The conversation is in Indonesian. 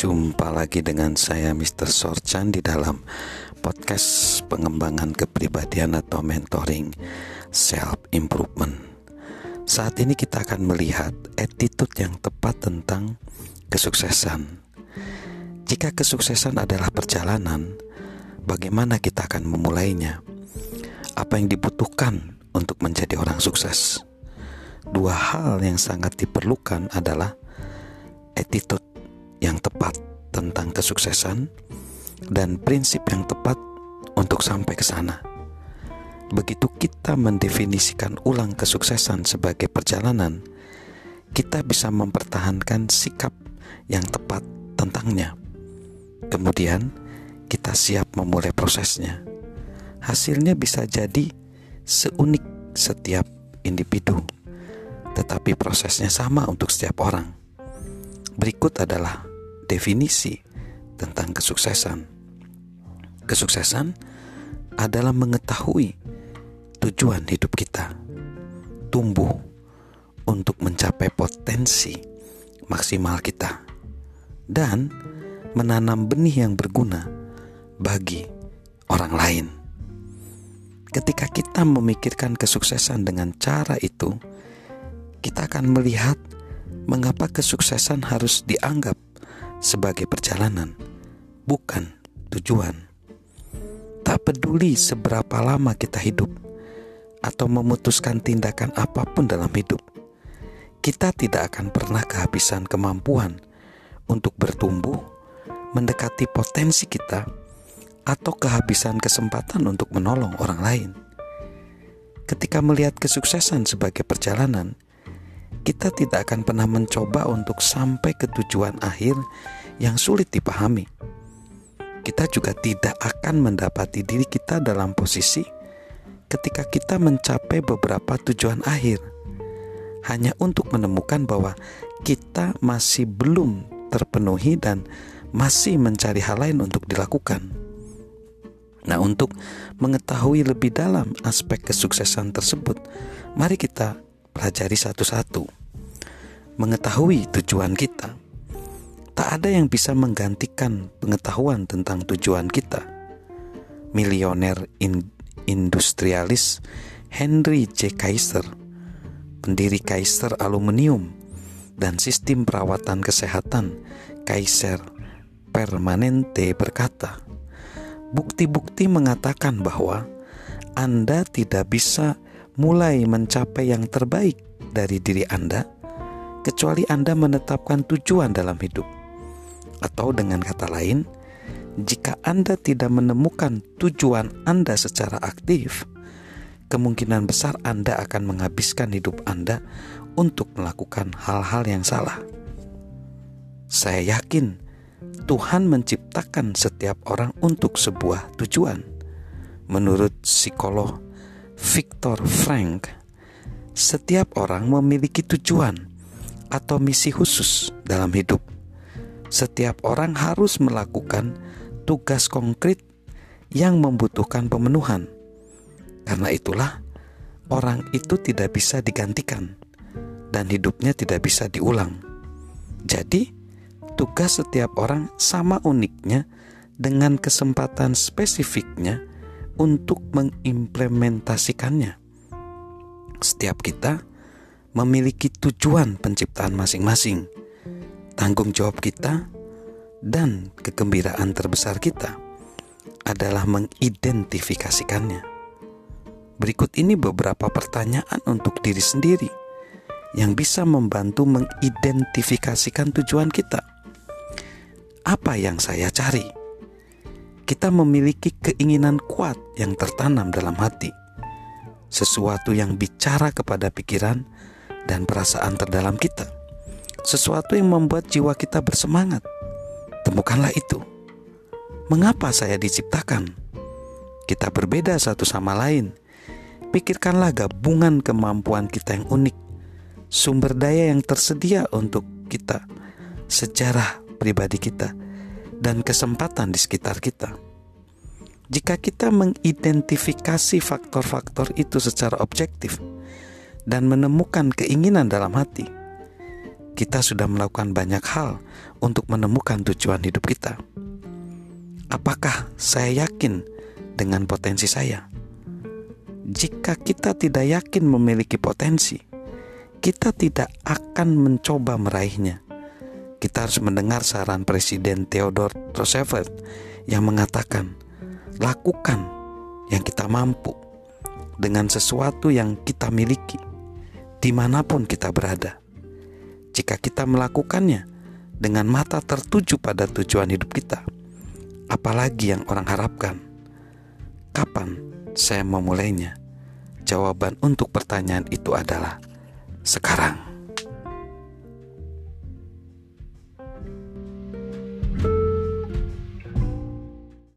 Jumpa lagi dengan saya Mr. Sorchan di dalam podcast pengembangan kepribadian atau mentoring self improvement. Saat ini kita akan melihat attitude yang tepat tentang kesuksesan. Jika kesuksesan adalah perjalanan, bagaimana kita akan memulainya? Apa yang dibutuhkan untuk menjadi orang sukses? Dua hal yang sangat diperlukan adalah attitude yang tepat tentang kesuksesan dan prinsip yang tepat untuk sampai ke sana. Begitu kita mendefinisikan ulang kesuksesan sebagai perjalanan, kita bisa mempertahankan sikap yang tepat tentangnya. Kemudian, kita siap memulai prosesnya. Hasilnya bisa jadi seunik setiap individu, tetapi prosesnya sama untuk setiap orang. Berikut adalah definisi tentang kesuksesan. Kesuksesan adalah mengetahui tujuan hidup kita, tumbuh untuk mencapai potensi maksimal kita, dan menanam benih yang berguna bagi orang lain. Ketika kita memikirkan kesuksesan dengan cara itu, kita akan melihat mengapa kesuksesan harus dianggap sebagai perjalanan, bukan tujuan. Tak peduli seberapa lama kita hidup atau memutuskan tindakan apa pun dalam hidup, kita tidak akan pernah kehabisan kemampuan untuk bertumbuh, mendekati potensi kita, atau kehabisan kesempatan untuk menolong orang lain. Ketika melihat kesuksesan sebagai perjalanan, kita tidak akan pernah mencoba untuk sampai ke tujuan akhir yang sulit dipahami. Kita juga tidak akan mendapati diri kita dalam posisi ketika kita mencapai beberapa tujuan akhir, hanya untuk menemukan bahwa kita masih belum terpenuhi dan masih mencari hal lain untuk dilakukan. Nah, untuk mengetahui lebih dalam aspek kesuksesan tersebut, mari kita pelajari satu-satu. Mengetahui tujuan kita. Tak ada yang bisa menggantikan pengetahuan tentang tujuan kita. Milioner in, industrialis Henry J. Kaiser, pendiri Kaiser Aluminium dan sistem perawatan kesehatan Kaiser Permanente berkata, bukti-bukti mengatakan bahwa Anda tidak bisa mulai mencapai yang terbaik dari diri Anda, kecuali Anda menetapkan tujuan dalam hidup. Atau dengan kata lain, jika Anda tidak menemukan tujuan Anda secara aktif, kemungkinan besar Anda akan menghabiskan hidup Anda untuk melakukan hal-hal yang salah. Saya yakin Tuhan menciptakan setiap orang untuk sebuah tujuan. Menurut psikolog Viktor Frank, setiap orang memiliki tujuan atau misi khusus dalam hidup. Setiap orang harus melakukan tugas konkret yang membutuhkan pemenuhan. Karena itulah, orang itu tidak bisa digantikan dan hidupnya tidak bisa diulang. Jadi, tugas setiap orang sama uniknya dengan kesempatan spesifiknya untuk mengimplementasikannya. Setiap kita memiliki tujuan penciptaan masing-masing, tanggung jawab kita, dan kegembiraan terbesar kita adalah mengidentifikasikannya. Berikut ini beberapa pertanyaan untuk diri sendiri yang bisa membantu mengidentifikasikan tujuan kita. Apa yang saya cari? Kita memiliki keinginan kuat yang tertanam dalam hati, sesuatu yang bicara kepada pikiran dan perasaan terdalam kita, sesuatu yang membuat jiwa kita bersemangat. Temukanlah itu. Mengapa saya diciptakan? Kita berbeda satu sama lain. Pikirkanlah gabungan kemampuan kita yang unik, sumber daya yang tersedia untuk kita, sejarah pribadi kita dan kesempatan di sekitar kita. Jika kita mengidentifikasi faktor-faktor itu secara objektif dan menemukan keinginan dalam hati, kita sudah melakukan banyak hal untuk menemukan tujuan hidup kita. Apakah saya yakin dengan potensi saya? Jika kita tidak yakin memiliki potensi, kita tidak akan mencoba meraihnya. Kita harus mendengar saran Presiden Theodore Roosevelt yang mengatakan, "Lakukan yang kita mampu dengan sesuatu yang kita miliki, di mana pun kita berada." Jika kita melakukannya dengan mata tertuju pada tujuan hidup kita, apalagi yang orang harapkan, kapan saya memulainya? Jawaban untuk pertanyaan itu adalah sekarang.